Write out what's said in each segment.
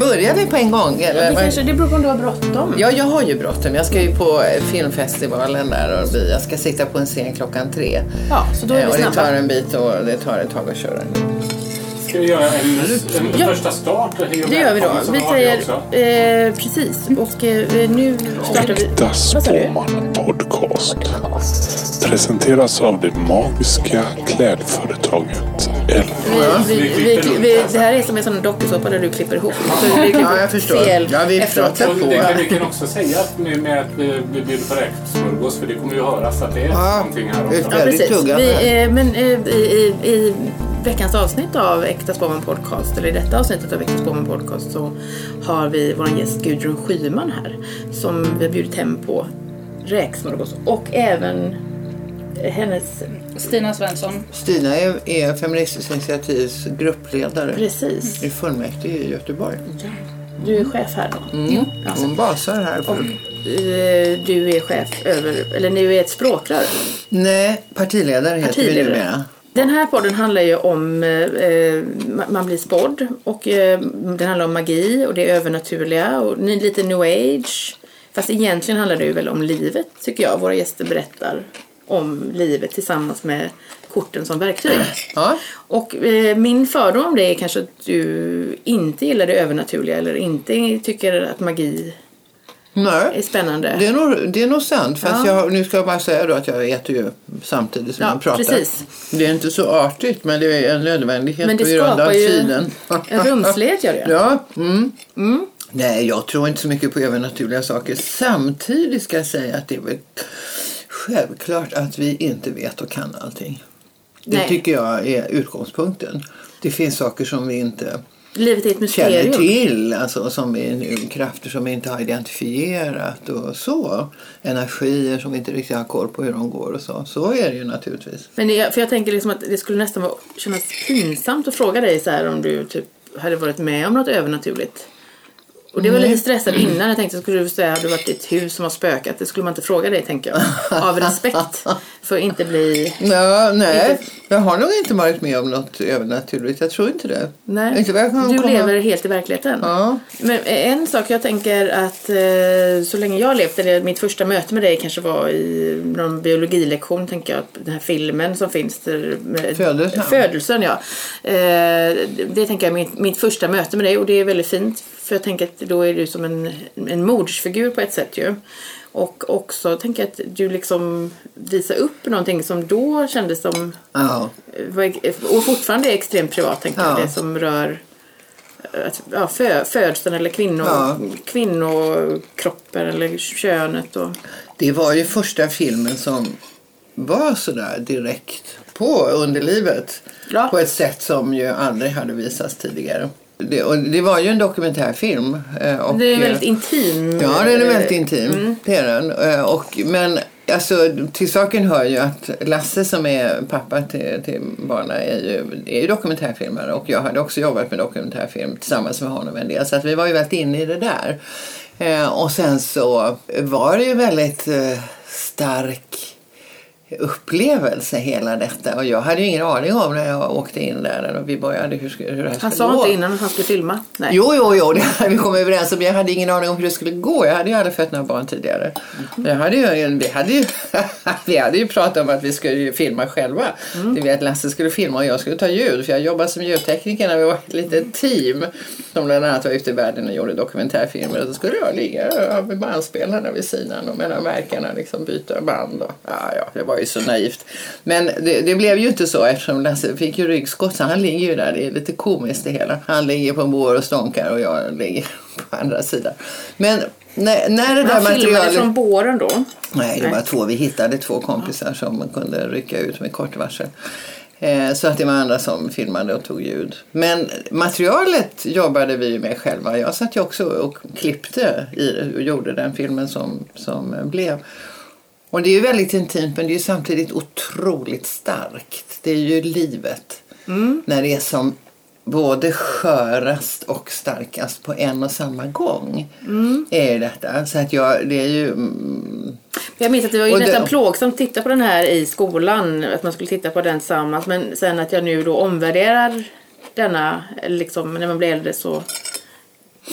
Börjar vi på en gång? Eller? Det, kanske, det beror på om du har bråttom. Ja, jag har ju bråttom. Jag ska ju på filmfestivalen där och jag ska sitta på en scen klockan tre. Ja, så då är Eh, vi och det snabba. tar en bit och det tar ett tag att köra. Ska vi göra en, en Ja. första start? Det gör vi då. Vi säger eh, precis. Och eh, nu startar vi. Vad sa du? Spåman Podcast. Presenteras av det magiska klädföretaget. Vi, vi, vi, vi, det här är som en sån dokusåpa där du klipper ihop. Så blir Ja, jag förstår. Fel Ja, vi pratar på. det kan, vi kan också säga att med, med att vi, vi bjuder på räksmörgås för det kommer ju höras att det är Ja, någonting här också. Ja, precis. Vi, eh, men eh, i, i, i veckans avsnitt av Äkta Spåman Podcast, eller i detta avsnittet av Äkta Spåman Podcast, så har vi vår gäst Gudrun Schyman här. Som vi har bjudit hem på räksmörgås. Och även hennes... Stina Svensson. Stina är, är Feministiskt initiativs gruppledare Precis. i fullmäktige i Göteborg. Du är chef här då. Mm. Alltså, Hon basar här. För. eh, du är chef över, eller nu är ett språkrör. Nej, partiledare heter vi Partiledare. numera. Den här podden handlar ju om, eh, eh, man blir spådd och eh, den handlar om magi och det övernaturliga och lite new age. Fast egentligen handlar det ju väl om livet tycker jag. Våra gäster berättar om livet tillsammans med korten som verktyg. Ja. Och eh, min fördom om det är kanske att du inte gillar det övernaturliga eller inte tycker att magi är Nej, spännande. det är nog, det är nog sant. Fast Ja. jag, nu ska jag bara säga då att jag äter ju samtidigt som Ja, jag pratar. precis. Det är inte så artigt men det är en nödvändighet Men det på grund av ju tiden. en rumslighet gör det. Ja. Mm. Nej, jag tror inte så mycket på övernaturliga saker. Samtidigt ska jag säga att det är väl självklart att vi inte vet och kan allting. Det Nej. tycker jag är utgångspunkten. Det finns saker som vi inte Livet är ett känner till, alltså som är krafter som vi inte har identifierat och så. Energier som vi inte riktigt har koll på hur de går och så. Så är det ju naturligtvis. Men det, för jag tänker liksom att det skulle nästan vara, kännas pinsamt att fråga dig så här om du typ hade varit med om något övernaturligt. Och det var lite stressad innan. Jag tänkte skulle du säga att du varit i ett hus som har spökat. Det skulle man inte fråga dig tänker jag. Av respekt. För att inte bli... Ja, nej, Inte- jag har nog inte varit med om något övernaturligt. Jag tror inte det. Nej, Inte du komma- lever helt i verkligheten. Ja. Men en sak jag tänker att eh, så länge jag levt, eller mitt första möte med dig kanske var i någon biologilektion, tänker jag, den här filmen som finns där. Födelsen. Födelsen, ja. Eh, det tänker jag är mitt, mitt första möte med dig och det är väldigt fint. För jag tänker att då är du som en, en modersfigur på ett sätt ju. Och också tänker jag att du liksom visar upp någonting som då kändes som Ja. var- och fortfarande är extremt privat tänker jag. Ja. Det som rör eh, ja, fö, födseln eller kvinno, Ja. kvinnokroppen eller könet. Och, Det var ju första filmen som var sådär direkt på underlivet. Ja. På ett sätt som ju aldrig hade visats tidigare. Det, och det var ju en dokumentärfilm. eh, Och, det är väldigt eh, intim. Ja, den är väldigt intim. Det är den. Eh, Och, men alltså, till saken hör ju att Lasse som är pappa till, till barnen är ju, är ju dokumentärfilmare. Och jag hade också jobbat med dokumentärfilm tillsammans med honom en del. Så att vi var ju väldigt inne i det där. Eh, Och sen så var det ju väldigt eh, stark upplevelse hela detta. Och jag hade ju ingen aning om när jag åkte in där och vi började hur, hur det här Han sa gå. inte innan att han skulle filma. Nej. Jo, jo, jo, det hade vi kommit överens om. Jag hade ingen aning om hur det skulle gå. Jag hade ju aldrig fött några barn tidigare. Jag hade ju, vi, hade ju, vi hade ju pratat om att vi skulle filma själva. Det vet Lasse skulle filma och jag skulle ta ljud. För jag jobbade som ljudtekniker när vi var ett litet team. Som bland annat var ute i världen och gjorde dokumentärfilmer. Och så skulle jag ligga med bandspelarna vid sidan och mellan verkarna liksom byta band. Och, ja, ja, det var ju så naivt. Men det, det blev ju inte så eftersom Lasse fick ju ryggskott. Så han ligger ju där. Det är lite komiskt det hela. Han ligger på en bår och stånkar och jag ligger på andra sidan. Men när, när det där materialet... från båren då. Nej, det Nej. var två. Vi hittade två kompisar som kunde rycka ut med kort varsel. Eh, Så att det var andra som filmade och tog ljud. Men materialet jobbade vi med själva. Jag satt ju också och klippte i och gjorde den filmen som, som blev. Och det är ju väldigt intimt men det är samtidigt otroligt starkt. Det är ju livet. När det är som både skörast och starkast på en och samma gång. Är ju detta. Så att jag, det är ju... mm, Jag minns att det var ju Och det- nästan plågsamt att titta på den här i skolan. Att man skulle titta på den tillsammans. Men sen att jag nu då omvärderar denna, liksom när man blir äldre så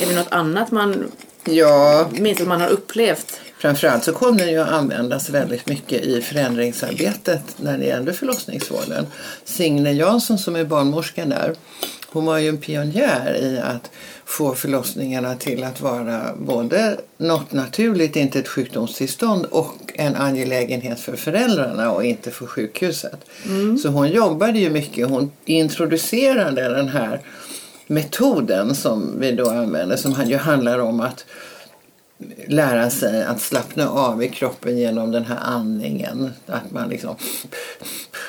Är det något annat man Ja, minns att man har upplevt? Framförallt så kom den ju att användas väldigt mycket i förändringsarbetet när det gällde förlossningsvården. Signe Jansson som är barnmorskan där, hon var ju en pionjär i att få förlossningarna till att vara både något naturligt, inte ett sjukdomstillstånd och en angelägenhet för föräldrarna och inte för sjukhuset. Så hon jobbade ju mycket, hon introducerade den här metoden som vi då använder som ju handlar om att lära sig att slappna av i kroppen genom den här andningen. Att man liksom...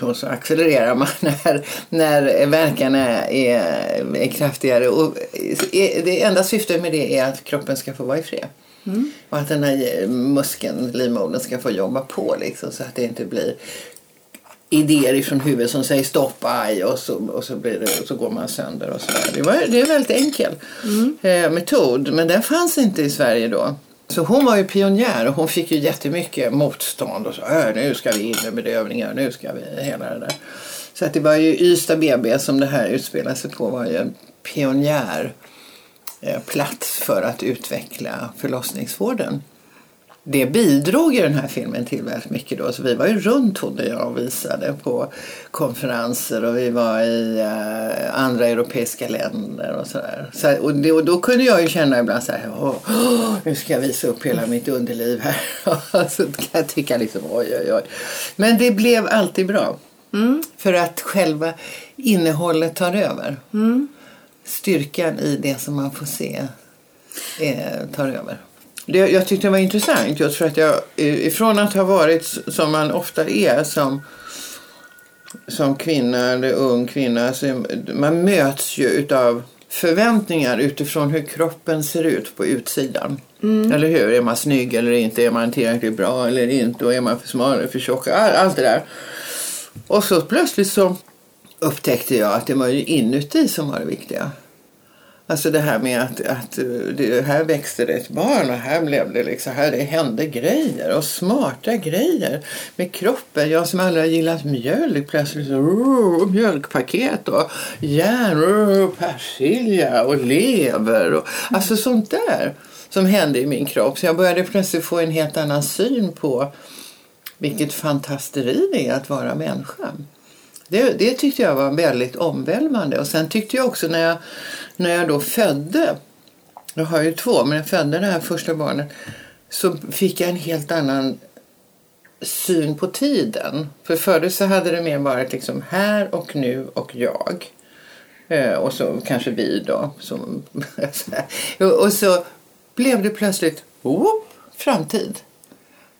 Och så accelererar man när, när verkarna är, är kraftigare. Och det enda syftet med det är att kroppen ska få vara i fred. Och att den här muskeln, livmodern, ska få jobba på liksom, så att det inte blir idéer ifrån huvudet som säger stopp, aj och så, och så, blir det, och så går man sönder och sådär. Det, var, det är en väldigt enkel eh, metod men den fanns inte i Sverige då. Så hon var ju pionjär och hon fick ju jättemycket motstånd och så äh, nu ska vi in med bedövningar, nu ska vi hela det där. Så att det var ju Ystad BB som det här utspelade sig på var ju en pionjär eh, plats för att utveckla förlossningsvården. Det bidrog ju den här filmen till väldigt mycket då. Så vi var ju runt hon och jag och visade på konferenser och vi var i eh, andra europeiska länder och sådär. Så, och, det, och då kunde jag ju känna ibland så här, åh, åh, nu ska jag visa upp hela mitt underliv här. så kan jag tycka liksom, oj, oj, oj. Men det blev alltid bra. För att själva innehållet tar över. Styrkan i det som man får se eh, tar över. Det, jag tyckte det var intressant just för att jag ifrån att ha varit som man ofta är som, som kvinna eller ung kvinna. Så man möts ju utav förväntningar utifrån hur kroppen ser ut på utsidan. Eller hur? Är man snygg eller inte? Är man tillräckligt bra eller inte? Och är man för smal eller för tjock? All, allt det där. Och så plötsligt så upptäckte jag att det var ju inuti som var det viktiga. Alltså det här med att, att eh, det, här växte det ett barn och här blev det liksom, här det hände grejer och smarta grejer med kroppen. Jag som aldrig har gillat mjölk plötsligt så oh, mjölkpaket och järn, oh, persilja och lever och alltså sånt där som hände i min kropp. Så jag började plötsligt få en helt annan syn på vilket fantasteri det är att vara människa. Det, det tyckte jag var väldigt omvälvande. Och sen tyckte jag också när jag, när jag då födde, jag har ju två, men jag födde det här första barnet, så fick jag en helt annan syn på tiden. För förut så hade det mer varit liksom här och nu och jag. Eh, och så kanske vi då. Som, och så blev det plötsligt whoop, framtid.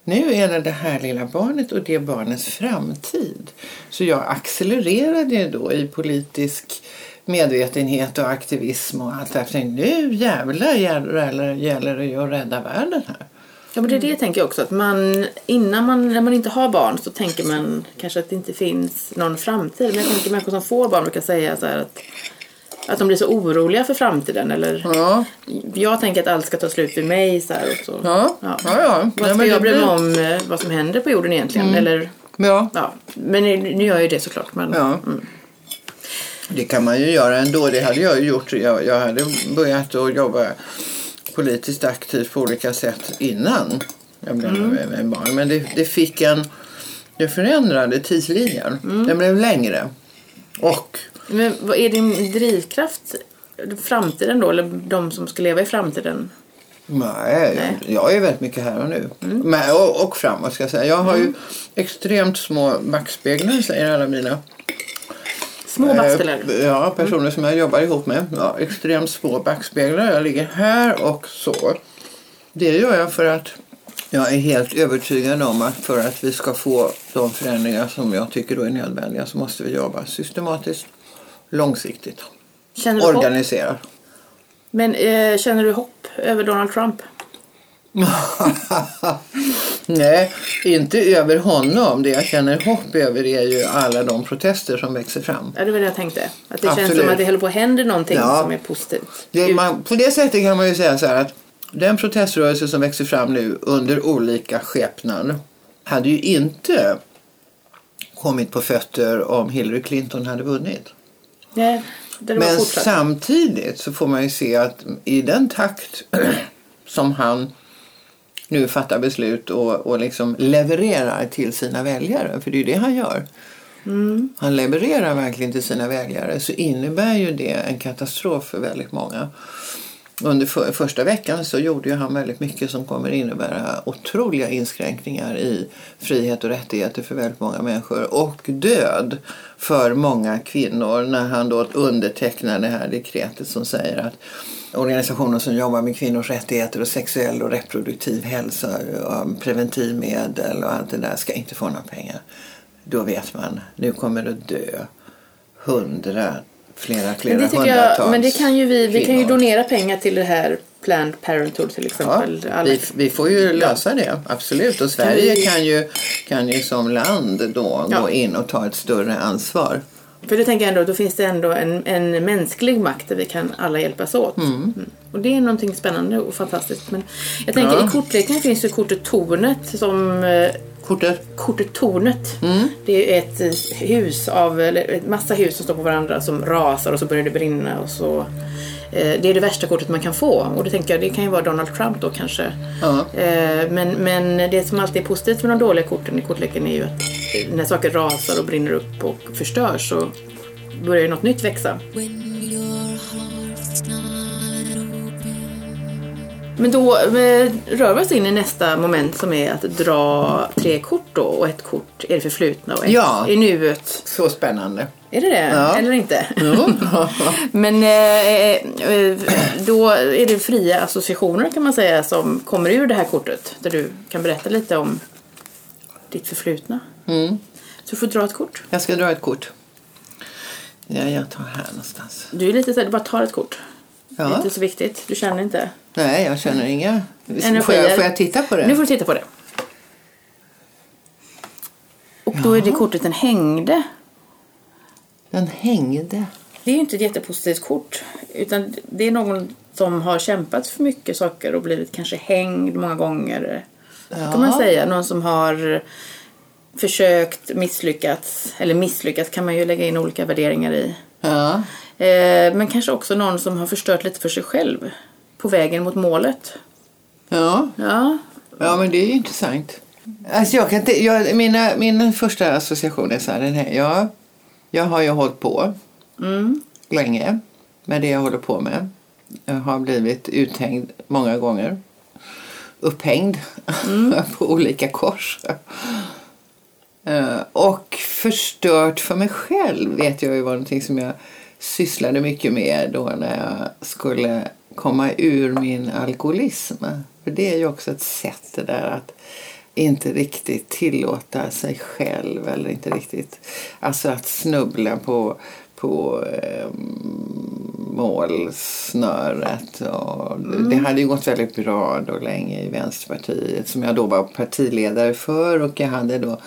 Nu är det det här lilla barnet och det barnets framtid. Så jag accelererade då i politisk medvetenhet och aktivism och allt efter. Nu jävlar gäller, gäller det ju att rädda världen här. Ja men det är det jag tänker också. Att man, innan man, när man inte har barn så tänker man kanske att det inte finns någon framtid. Men jag tänker människor som får barn brukar säga så att att de blir så oroliga för framtiden. Eller, Ja, Jag tänker att allt ska ta slut vid mig. Så här, och så. ja, ja. ja, ja. Vad ska men jag det bry mig om eh, vad som händer på jorden egentligen? Eller, Ja, ja. Men nu gör jag ju det såklart. Men, Ja. Det kan man ju göra ändå. Det hade jag gjort. Jag, jag hade börjat att jobba politiskt aktivt på olika sätt innan jag blev med barn. Men det, det fick en... Det förändrade tidslinjen. Den blev längre. Och men vad är din drivkraft? Framtiden då? Eller de som ska leva i framtiden? Nej, Nej. jag är väldigt mycket här och nu. Men, och, och framåt ska jag säga. Jag har ju extremt små backspeglar säger alla mina Små backspeglar? Eh, Ja, personer som jag jobbar ihop med. Ja, extremt små backspeglar. Jag ligger här och så. Det gör jag för att jag är helt övertygad om att för att vi ska få de förändringar som jag tycker då är nödvändiga så måste vi jobba systematiskt, långsiktigt, organiserat. Men eh, känner du hopp över Donald Trump? Nej, inte över honom. Det jag känner hopp över är ju alla de protester som växer fram. Ja, det var det jag tänkte. Att det känns Absolut. som att det håller på att hända någonting Ja. som är positivt. Det, man, på det sättet kan man ju säga så här att den proteströrelse som växer fram nu under olika skepnader hade ju inte kommit på fötter om Hillary Clinton hade vunnit. Nej. Men samtidigt så får man ju se att i den takt som han nu fattar beslut och, och liksom levererar till sina väljare, för det är ju det han gör. Han levererar verkligen till sina väljare så innebär ju det en katastrof för väldigt många. Under för, första veckan så gjorde ju han väldigt mycket som kommer innebära otroliga inskränkningar i frihet och rättigheter för väldigt många människor och död för många kvinnor när han då undertecknar det här dekretet som säger att organisationer som jobbar med kvinnors rättigheter och sexuell och reproduktiv hälsa och preventivmedel och allt det där ska inte få några pengar. Då vet man, nu kommer det dö hundra, flera, flera Men det, hundratals jag, men det kan ju vi, vi kan ju donera pengar till det här Planned Parenthood till Ja, exempel. Alla- vi, vi får ju lösa det, absolut. Och Sverige kan ju, kan ju som land då Ja. gå in och ta ett större ansvar. För det tänker jag ändå, då finns det ändå en, en mänsklig makt där vi kan alla hjälpas åt. Mm. Och det är någonting spännande och fantastiskt. Men jag tänker Ja. i kortleken finns ju kortet Tornet som eh, Kortet? Kortet Tornet. Det är ett eh, hus av, eller ett massa hus som står på varandra som rasar och så börjar det brinna och så. eh, Det är det värsta kortet man kan få och då tänker jag det kan ju vara Donald Trump då kanske. Ja. Eh, Men, men det som alltid är positivt med de dåliga korten i kortleken är ju att när saker rasar och brinner upp och förstörs så börjar ju något nytt växa. Men då eh, rör vi oss in i nästa moment som är att dra tre kort då och ett kort är det förflutna och ett Ja. är nuet. Så spännande. Är det det? Ja. Eller inte? Men eh, eh, då är det fria associationer kan man säga som kommer ur det här kortet. Där du kan berätta lite om ditt förflutna. Mm. Så du får dra ett kort. Jag ska dra ett kort. Ja, jag tar här någonstans. Du är lite såhär, du bara tar ett kort. Det är Ja. inte så viktigt. Du känner inte. Nej, jag känner inga... Får Energier. jag, får jag titta på det? Nu får du titta på det. Och då är det kortet den hängde. Den hängde. Det är ju inte ett jättepositivt kort. Utan det är någon som har kämpat för mycket saker och blivit kanske hängd många gånger. Kan man säga. Någon som har försökt misslyckats. Eller misslyckats kan man ju lägga in olika värderingar i. Ja. Eh, men kanske också någon som har förstört lite för sig själv. På vägen mot målet. Ja. Ja, Ja, men det är intressant. Alltså jag kan inte, jag, mina, min första association är så här, den här jag, jag har ju hållit på länge med det jag håller på med. Jag har blivit uthängd många gånger. Upphängd på olika kors. Eh, och förstört för mig själv vet jag ju var någonting som jag sysslade mycket med då när jag skulle komma ur min alkoholism. För det är ju också ett sätt det där att inte riktigt tillåta sig själv eller inte riktigt, alltså att snubbla på, på eh, målsnöret. Och Det hade ju gått väldigt bra då länge i Vänsterpartiet som jag då var partiledare för och jag hade då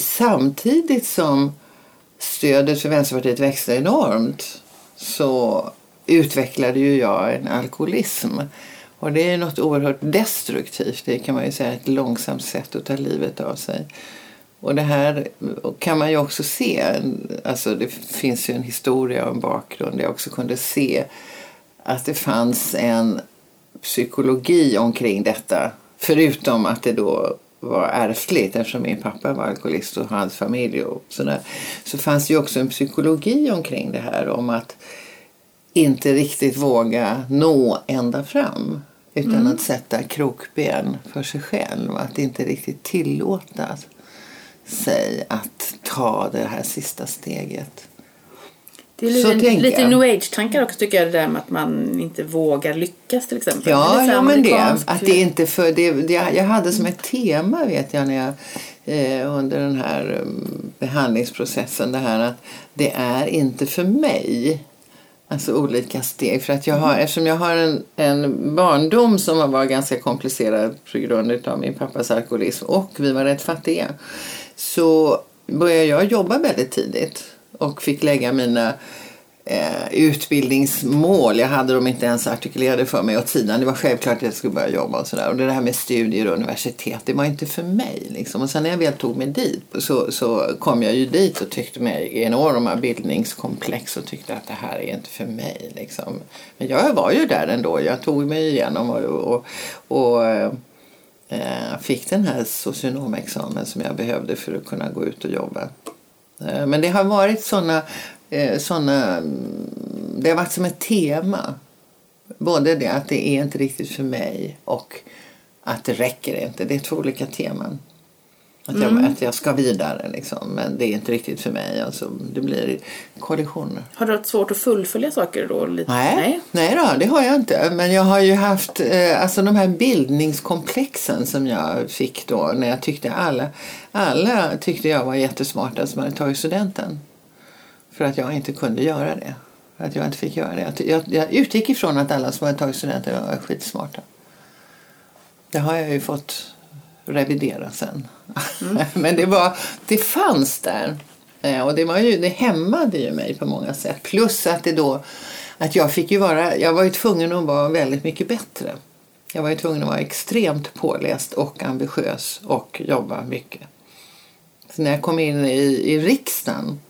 samtidigt som stödet för Vänsterpartiet växte enormt så utvecklade ju jag en alkoholism. Och det är något oerhört destruktivt. Det kan man ju säga är ett långsamt sätt att ta livet av sig. Och det här kan man ju också se. Alltså det finns ju en historia och en bakgrund. Jag också kunde se att det fanns en psykologi omkring detta. Förutom att det då var ärftligt eftersom min pappa var alkoholist och hans familj och sådär. Så fanns det ju också en psykologi omkring det här om att inte riktigt våga nå ända fram. Utan att sätta krokben för sig själv. Att inte riktigt tillåta sig att ta det här sista steget. Det är Så lite, tänker lite new age-tankar också tycker jag. Det där med att man inte vågar lyckas till exempel. Ja, ja men det. Att det inte för, det, det. Jag hade som ett tema vet jag när jag eh, under den här um, behandlingsprocessen det här att det är inte för mig. Alltså olika steg. För att jag har, eftersom jag har en, en barndom som har varit ganska komplicerad på grund av min pappas alkoholism och vi var rätt fattiga. Så började jag jobba väldigt tidigt och fick lägga mina eh, utbildningsmål. Jag hade dem inte ens artikulerade för mig åt sidan. Det var självklart att jag skulle börja jobba och sådär. Och det här med studier och universitet, det var inte för mig. Liksom. Och sen när jag väl tog mig dit så, så kom jag ju dit och tyckte mig enorma bildningskomplex och tyckte att det här är inte för mig. Liksom. Men jag var ju där ändå. Jag tog mig igenom och, och, och eh, fick den här socionomexamen som jag behövde för att kunna gå ut och jobba. Eh, men det har varit såna, eh, såna, det har varit som ett tema. Både det att det är inte riktigt för mig och att det räcker inte. Det är två olika teman. Att jag, att jag ska vidare liksom, men det är inte riktigt för mig. Alltså, det blir kollisioner. Har du haft svårt att fullfölja saker då? Lite? Nej, nej då, det har jag inte. Men jag har ju haft eh, alltså de här bildningskomplexen som jag fick då när jag tyckte alla, alla tyckte jag var jättesmarta som hade tagit studenten. För att jag inte kunde göra det. För att jag inte fick göra det. Jag, jag utgick ifrån att alla som hade tagit studenten var skitsmarta. Det har jag ju fått revidera sen. Mm. Men det, var, det fanns där. Eh, och det, var ju, det hämmade ju mig på många sätt. Plus att det då att jag fick ju vara, jag var ju tvungen att vara väldigt mycket bättre. Jag var ju tvungen att vara extremt påläst och ambitiös och jobba mycket. Så när jag kom in i, i riksdagen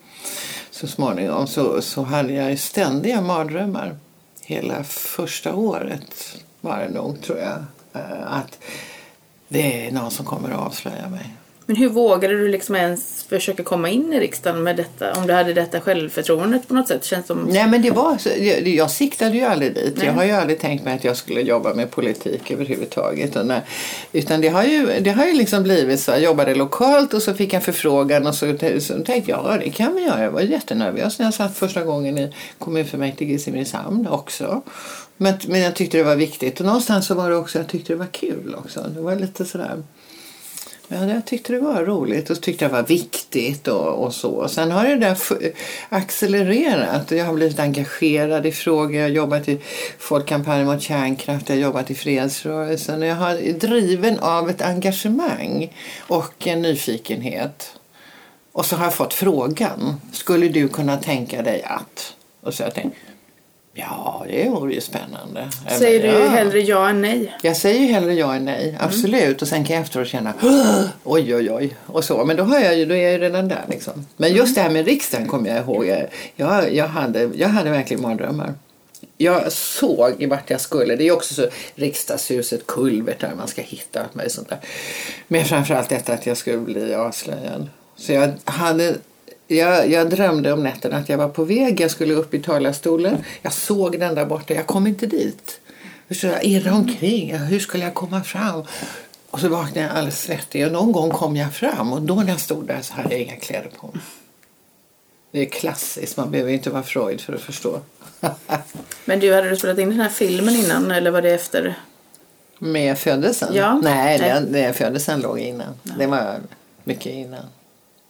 så småningom så, så hade jag ju ständiga mardrömmar. Hela första året var det nog tror jag. Eh, att det är någon som kommer att avslöja mig. Men hur vågade du liksom ens försöka komma in i riksdagen med detta? Om du hade detta självförtroendet på något sätt? Känns som... Nej men det var jag, jag siktade ju aldrig dit. Nej. Jag har ju aldrig tänkt mig att jag skulle jobba med politik överhuvudtaget. Nej, utan det har ju, det har ju liksom blivit så. Jag jobbade lokalt och så fick jag förfrågan och så, så tänkte jag ja det kan vi göra. Jag var jättenervös när jag satt första gången i kommunfullmäktige i Simrishamn också. Men, men jag tyckte det var viktigt och någonstans så var det också, jag tyckte det var kul också. Det var lite sådär Ja, jag tyckte det var roligt och tyckte det var viktigt och, och så. Och Sen har det där accelererat och jag har blivit engagerad i frågor. Jag har jobbat i Folkkampanjen mot kärnkraft, jag har jobbat i fredsrörelsen och jag har driven av ett engagemang och en nyfikenhet. Och så har jag fått frågan, skulle du kunna tänka dig att? Och så har jag tänkt, ja det vore ju spännande. Eller, Säger du ja. hellre ja än nej? Jag säger ju hellre ja än nej, absolut. Och sen kan jag efteråt känna oj, oj, oj. Och så. Men då, har jag ju, då är jag ju redan där. Liksom. Men just det här med riksdagen kommer jag ihåg. Jag, jag, jag, hade, jag hade verkligen mardrömmar. Jag såg i vart jag skulle. Det är också så riksdagshuset, kulvertar man ska hitta möjligt sånt där. Men framförallt detta att jag skulle bli avslöjad. Så jag hade jag, jag drömde om nätterna att jag var på väg. Jag skulle upp i talarstolen. Jag såg den där borta. Jag kom inte dit. Så jag irrade omkring. Ja, Hur skulle jag komma fram? Och så vaknade jag alldeles svettig. Och någon gång kom jag fram. Och då när jag stod där så hade jag inga kläder på mig. Det är klassiskt. Man behöver inte vara Freud för att förstå. Men du, hade du spelat in den här filmen innan eller var det efter? Med födelsen? Ja. Nej, Nej. Den, den födelsen låg innan. Det var mycket innan.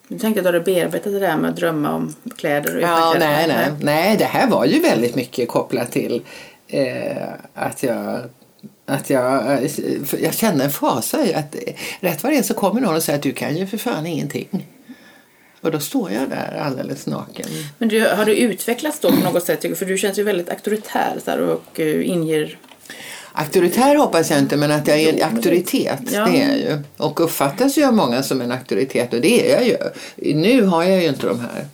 Du tänkte att du hade bearbetat det där med att drömma om kläder och Ja, kläder. nej, nej. nej, det här var ju väldigt mycket kopplat till eh, att jag att jag, eh, jag kände en fasa i att eh, rätt vad det är så kommer någon och säger att du kan ju för fan ingenting. Och då står jag där alldeles naken. Men du, har du utvecklats då på något sätt? För du känns ju väldigt auktoritär så här, och uh, inger... Auktoritär hoppas jag inte, men att jag är en auktoritet, Ja. det är jag ju. Och uppfattas ju av många som en auktoritet, och det är jag ju. Nu har jag ju inte de här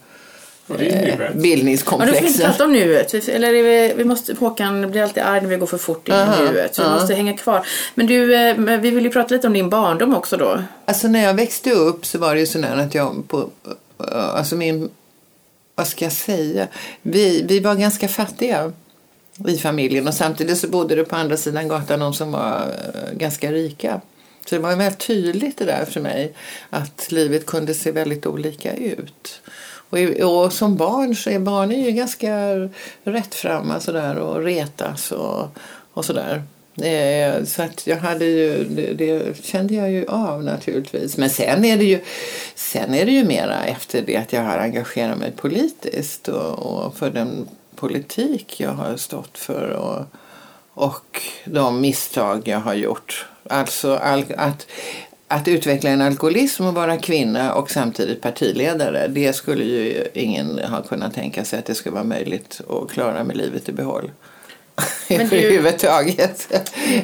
eh, nuet. Ja, då får inte bildningskomplexen. prata om nuet. Eller vi, vi måste, Håkan blir alltid arg när vi går för fort in i nuet. Så vi måste hänga kvar. Men du, eh, vi vill ju prata lite om din barndom också då. Alltså när jag växte upp så var det ju sådär att jag på, alltså min, vad ska jag säga, vi, vi var ganska fattiga i familjen och samtidigt så bodde det på andra sidan gatan någon som var eh, ganska rika. Så det var väldigt tydligt det där för mig att livet kunde se väldigt olika ut. Och, och som barn så är barn är ju ganska rättframma sådär och retas och, och sådär. Eh, Så att jag hade ju, det, det kände jag ju av naturligtvis. Men sen är det ju, sen är det ju mera efter det att jag har engagerat mig politiskt och, och för den politik jag har stått för och, och de misstag jag har gjort. Alltså all, att, att utveckla en alkoholism och vara kvinna och samtidigt partiledare, det skulle ju ingen ha kunnat tänka sig att det skulle vara möjligt att klara med livet i behåll. Men du- Överhuvudtaget.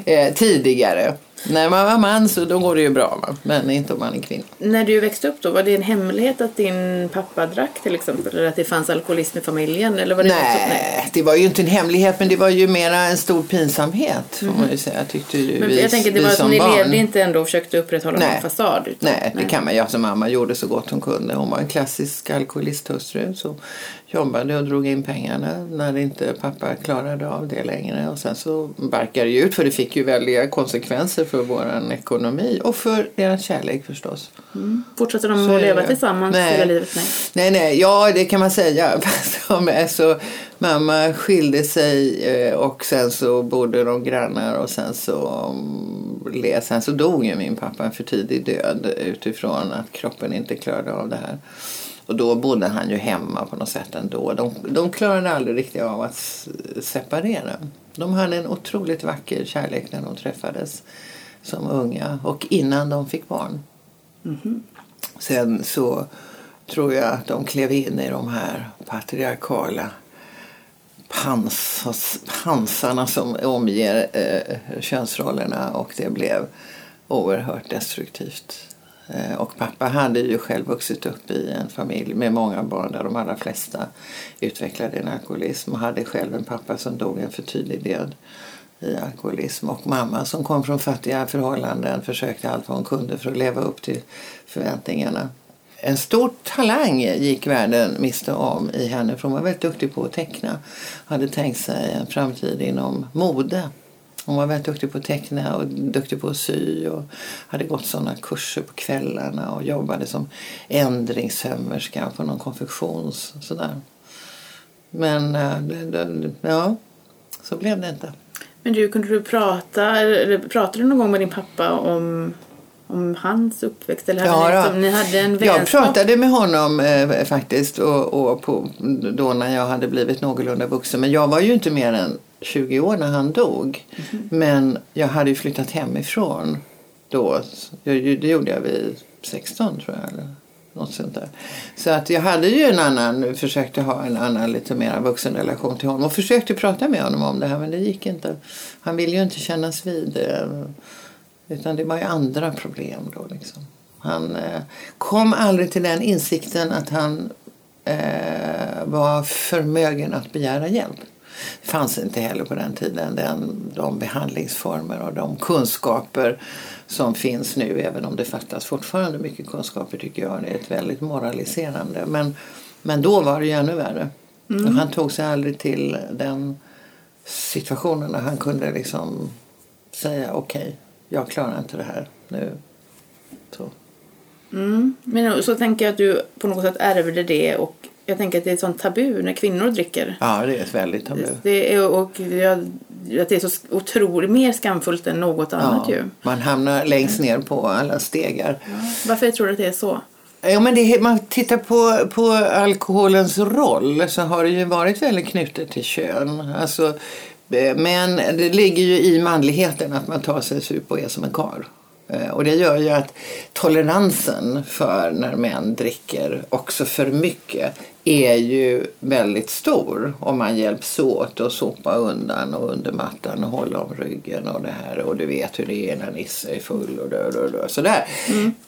Eh, Tidigare. När man var man så då går det ju bra, va? men inte om man är kvinna. När du växte upp då, var det en hemlighet att din pappa drack till exempel? Eller att det fanns alkoholism i familjen? Eller var det Nej, det var ju inte en hemlighet men det var ju mera en stor pinsamhet får man ju säga. Tyckte ju. Men vi, jag tänker, det var som som ni barn. levde inte ändå och försökte upprätthålla Nej. någon fasad? Utan, Nej, det kan man ju. Alltså, mamma gjorde så gott hon kunde. Hon var en klassisk alkoholisthustru som jobbade och drog in pengarna när inte pappa klarade av det längre. Och sen så barkade det ut för det fick ju väldiga konsekvenser för vår ekonomi och för deras kärlek förstås. Fortsatte de Så att leva tillsammans Nej. hela livet? Nej. Nej, nej, ja det kan man säga. Så, mamma skilde sig eh, och sen så bodde de grannar och sen så, mm, sen så dog ju min pappa en för tidig död utifrån att kroppen inte klarade av det här. Och då bodde han ju hemma på något sätt ändå. De, de klarade aldrig riktigt av att separera. De hade en otroligt vacker kärlek när de träffades som unga och innan de fick barn. Sen så tror jag att de klev in i de här patriarkala pans, pansarna som omger eh, könsrollerna och det blev oerhört destruktivt. Eh, och pappa hade ju själv vuxit upp i en familj med många barn där de allra flesta utvecklade en alkoholism och hade själv en pappa som dog en för tidig död i alkoholism och mamma som kom från fattiga förhållanden försökte allt vad hon kunde för att leva upp till förväntningarna. En stor talang gick världen miste om i henne för hon var väldigt duktig på att teckna. Hade tänkt sig en framtid inom mode. Hon var väldigt duktig på att teckna och duktig på att sy och hade gått sådana kurser på kvällarna och jobbade som ändringssömmerska på någon konfektions sådär. Men eh, ja, så blev det inte. Men du, kunde du prata, eller pratade du någon gång med din pappa om, om hans uppväxt? Eller hade Ja, liksom, ni hade en Jag pratade med honom eh, faktiskt och, och på, då när jag hade blivit någorlunda vuxen. Men jag var ju inte mer än 20 år när han dog. Mhm. Men jag hade ju flyttat hemifrån då. Det gjorde jag vid 16 tror jag. Eller något sånt där. Så att jag hade ju en annan, försökte ha en annan lite mer vuxen relation till honom. Och försökte prata med honom om det här men det gick inte. Han ville ju inte kännas vid det. Utan det var ju andra problem då liksom. Han eh, kom aldrig till den insikten att han eh, var förmögen att begära hjälp. Det fanns inte heller på den tiden den, de behandlingsformer och de kunskaper som finns nu även om det fattas fortfarande mycket kunskaper tycker jag. Det är ett väldigt moraliserande. Men, men då var det ju ännu värre. Och han tog sig aldrig till den situationen när han kunde liksom säga okej, jag klarar inte det här nu. Så. Mm. Men så tänker jag att du på något sätt ärvde det och jag tänker att det är ett sånt tabu när kvinnor dricker. Ja, det är ett väldigt tabu. Det är, och jag, att det är så otroligt mer skamfullt än något annat Ja, ju. man hamnar längst ner på alla stegar. Varför tror du att det är så? Ja, men det, man tittar på, på alkoholens roll så har det ju varit väldigt knutet till kön. Alltså, eh, men det ligger ju i manligheten att man tar sig en sup och är som en karl. Eh, Och det gör ju att toleransen för när män dricker också för mycket är ju väldigt stor om man hjälps åt att sopa undan och under mattan och hålla om ryggen och det här och du vet hur det är när Nisse är full och dö, dö, dö. sådär.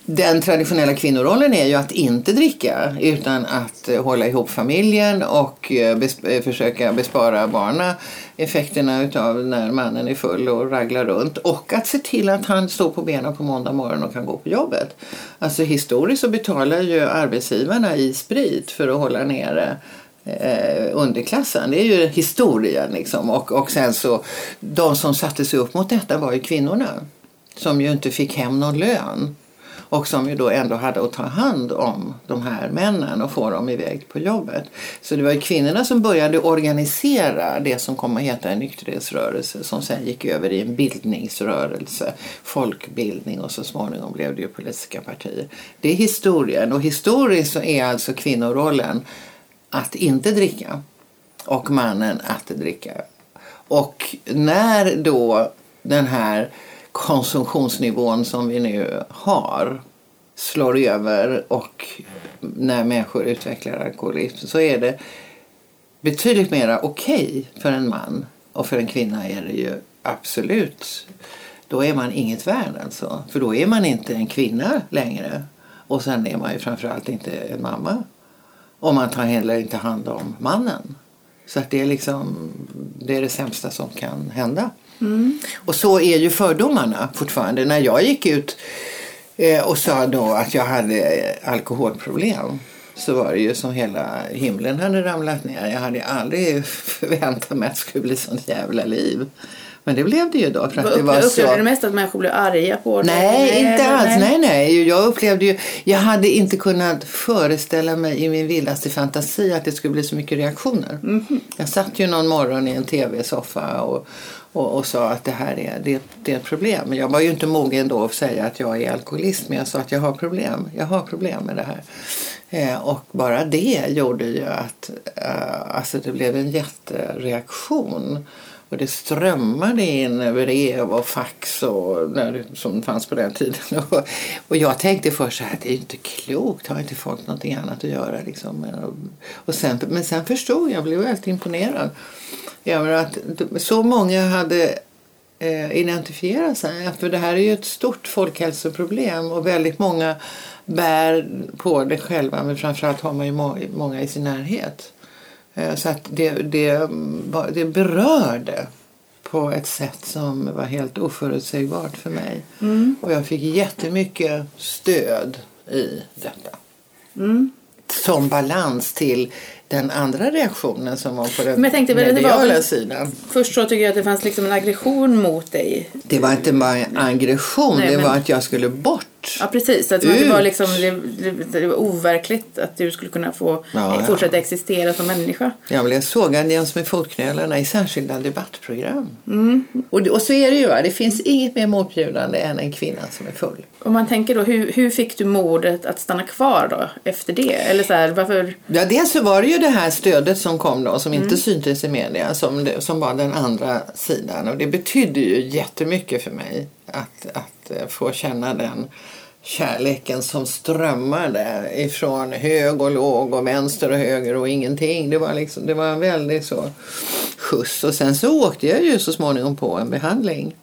Den traditionella kvinnorollen är ju att inte dricka utan att eh, hålla ihop familjen och eh, bes- eh, försöka bespara barnen effekterna utav när mannen är full och raglar runt och att se till att han står på benen på måndag morgon och kan gå på jobbet. Alltså historiskt så betalar ju arbetsgivarna i sprit för att hålla nere eh, underklassen. Det är ju historien liksom. Och, och sen så, de som satte sig upp mot detta var ju kvinnorna. Som ju inte fick hem någon lön. Och som ju då ändå hade att ta hand om de här männen och få dem iväg på jobbet. Så det var ju kvinnorna som började organisera det som kom att heta en nykterhetsrörelse som sen gick över i en bildningsrörelse, folkbildning och så småningom blev det ju politiska partier. Det är historien och historiskt så är alltså kvinnorollen att inte dricka och mannen att dricka. Och när då den här konsumtionsnivån som vi nu har slår över och när människor utvecklar alkoholism så är det betydligt mer okej okay för en man och för en kvinna är det ju absolut då är man inget värd alltså. För då är man inte en kvinna längre. Och sen är man ju framförallt inte en mamma. Och man tar heller inte hand om mannen. Så att det är liksom det är det sämsta som kan hända. Mm. Och så är ju fördomarna fortfarande. När jag gick ut eh, och sa då att jag hade alkoholproblem så var det ju som hela himlen hade ramlat ner. Jag hade aldrig förväntat mig att det skulle bli sånt jävla liv. Men det blev det ju då. För att det var upplevde så... du mest att människor blev arga på dig? Nej, nej, inte alls. Nej. nej, nej. Jag upplevde ju... Jag hade inte kunnat föreställa mig i min vildaste fantasi att det skulle bli så mycket reaktioner. Mm. Jag satt ju någon morgon i en tv-soffa och, och, och, sa att det här är, det, det är ett problem. Jag var ju inte mogen då att säga att jag är alkoholist men jag sa att jag har problem. Jag har problem med det här. Eh, och bara det gjorde ju att eh, alltså det blev en jättereaktion. Och det strömmade in brev och fax och, när, som fanns på den tiden. Och, och jag tänkte först så här, det är ju inte klokt, har inte folk någonting annat att göra? Liksom. Och sen, men sen förstod jag blev väldigt imponerad över att så många hade eh, identifierat sig. För det här är ju ett stort folkhälsoproblem och väldigt många bär på det själva men framförallt har man ju många i sin närhet. Eh, så att det, det, det berörde på ett sätt som var helt oförutsägbart för mig. Mm. Och jag fick jättemycket stöd i detta. Mm. Som balans till den andra reaktionen som var på den Men tänkte, mediala det var, sidan. Först så tycker jag att det fanns liksom en aggression mot dig. Det var inte bara en aggression, Nej, det men... var att jag skulle bort Ja precis, att det, var liksom, det, det, det, var overkligt att du skulle kunna få ja, fortsätta ja. existera som människa. Jag blev sågad jäms med fotknölarna i särskilda debattprogram. Mm. Och, och så är det ju, det finns inget mer motbjudande än en kvinna som är full. Om man tänker då, hur, hur fick du modet att stanna kvar då efter det? Eller så här, varför? Ja, dels så var det ju det här stödet som kom då som mm. inte syntes i media som, som var den andra sidan och det betydde ju jättemycket för mig att, att eh, få känna den kärleken som strömmade ifrån hög och låg och vänster och höger och ingenting. Det var, liksom, det var en väldigt så skjuts. Och sen så åkte jag ju så småningom på en behandling.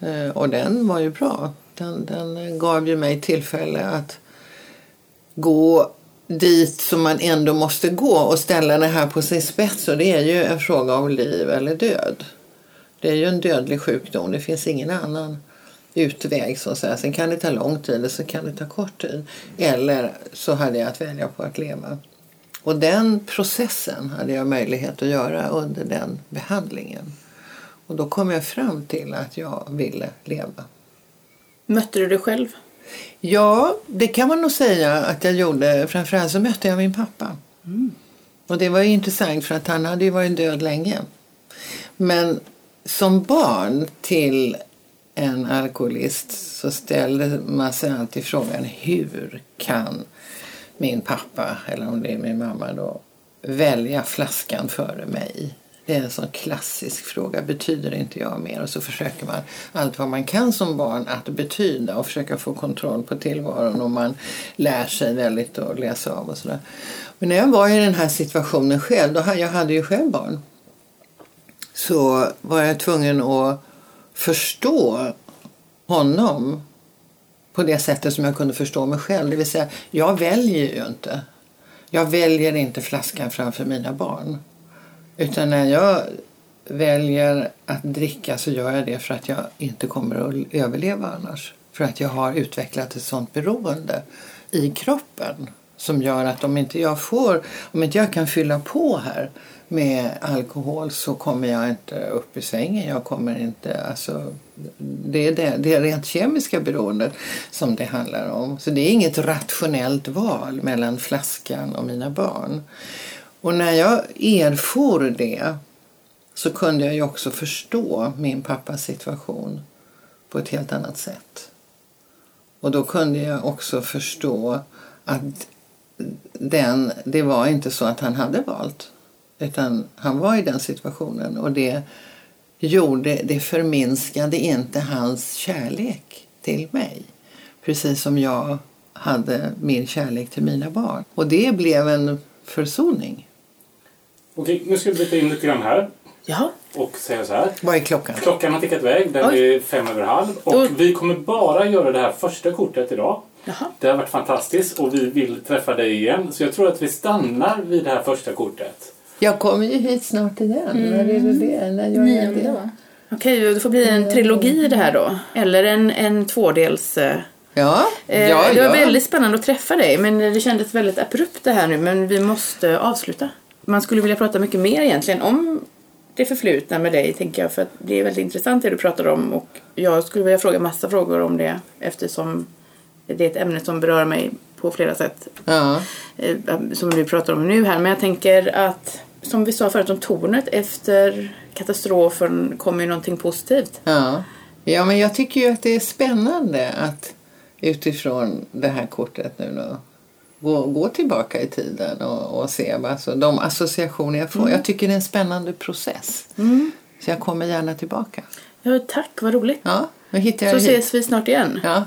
Eh, och den var ju bra. Den, den gav ju mig tillfälle att gå dit som man ändå måste gå och ställa det här på sin spets. Och det är ju en fråga om liv eller död. Det är ju en dödlig sjukdom. Det finns ingen annan utväg så att säga. Sen kan det ta lång tid eller så kan det ta kort tid. Eller så hade jag att välja på att leva. Och den processen hade jag möjlighet att göra under den behandlingen. Och då kom jag fram till att jag ville leva. Mötte du dig själv? Ja, det kan man nog säga att jag gjorde. Framförallt så mötte jag min pappa. Mm. Och det var intressant för att han hade ju varit död länge. Men som barn till en alkoholist så ställer man sig alltid frågan hur kan min pappa, eller om det är min mamma då, välja flaskan före mig? Det är en sån klassisk fråga. Betyder inte jag mer? Och så försöker man allt vad man kan som barn att betyda och försöka få kontroll på tillvaron och man lär sig väldigt att läsa av och sådär. Men när jag var i den här situationen själv, då, jag hade ju själv barn, så var jag tvungen att förstå honom på det sättet som jag kunde förstå mig själv. Det vill säga, jag väljer ju inte. Jag väljer inte flaskan framför mina barn. Utan när jag väljer att dricka så gör jag det för att jag inte kommer att överleva annars. För att jag har utvecklat ett sånt beroende i kroppen som gör att om inte jag får, om inte jag kan fylla på här med alkohol så kommer jag inte upp i sängen. Jag kommer inte, alltså, det, är det, det är rent kemiska beroendet som det handlar om. Så det är inget rationellt val mellan flaskan och mina barn. Och när jag erfor det så kunde jag ju också förstå min pappas situation på ett helt annat sätt. Och då kunde jag också förstå att den, det var inte så att han hade valt. Utan han var i den situationen och det gjorde, det förminskade inte hans kärlek till mig. Precis som jag hade min kärlek till mina barn. Och det blev en försoning. Okej, nu ska vi byta in lite grann här Jaha. och säga så här. Vad är klockan? Klockan har tickat iväg, den Oj. är fem över halv. Och Då- vi kommer bara göra det här första kortet idag. Jaha. Det har varit fantastiskt och vi vill träffa dig igen. Så jag tror att vi stannar vid det här första kortet. Jag kommer ju hit snart igen. När är det det? När gör jag det? Okej, det får bli en trilogi det här då. Eller en, en tvådels... Eh, Ja, eh, ja, det var ja. väldigt spännande att träffa dig, men det kändes väldigt abrupt det här nu. Men vi måste avsluta. Man skulle vilja prata mycket mer egentligen om det förflutna med dig, tänker jag. För att det är väldigt intressant det du pratar om. Och jag skulle vilja fråga massa frågor om det eftersom det är ett ämne som berör mig på flera sätt. Ja. eh, som du pratar om nu här. Men jag tänker att, som vi sa förut om tornet, efter katastrofen kommer ju någonting positivt. Ja. ja, men jag tycker ju att det är spännande att utifrån det här kortet nu då gå, gå tillbaka i tiden och, och se vad, alltså, de associationer jag får. Mm. Jag tycker det är en spännande process. Så jag kommer gärna tillbaka. Ja, tack, vad roligt. Ja, nu hittar Så jag hit. ses vi snart igen. Ja.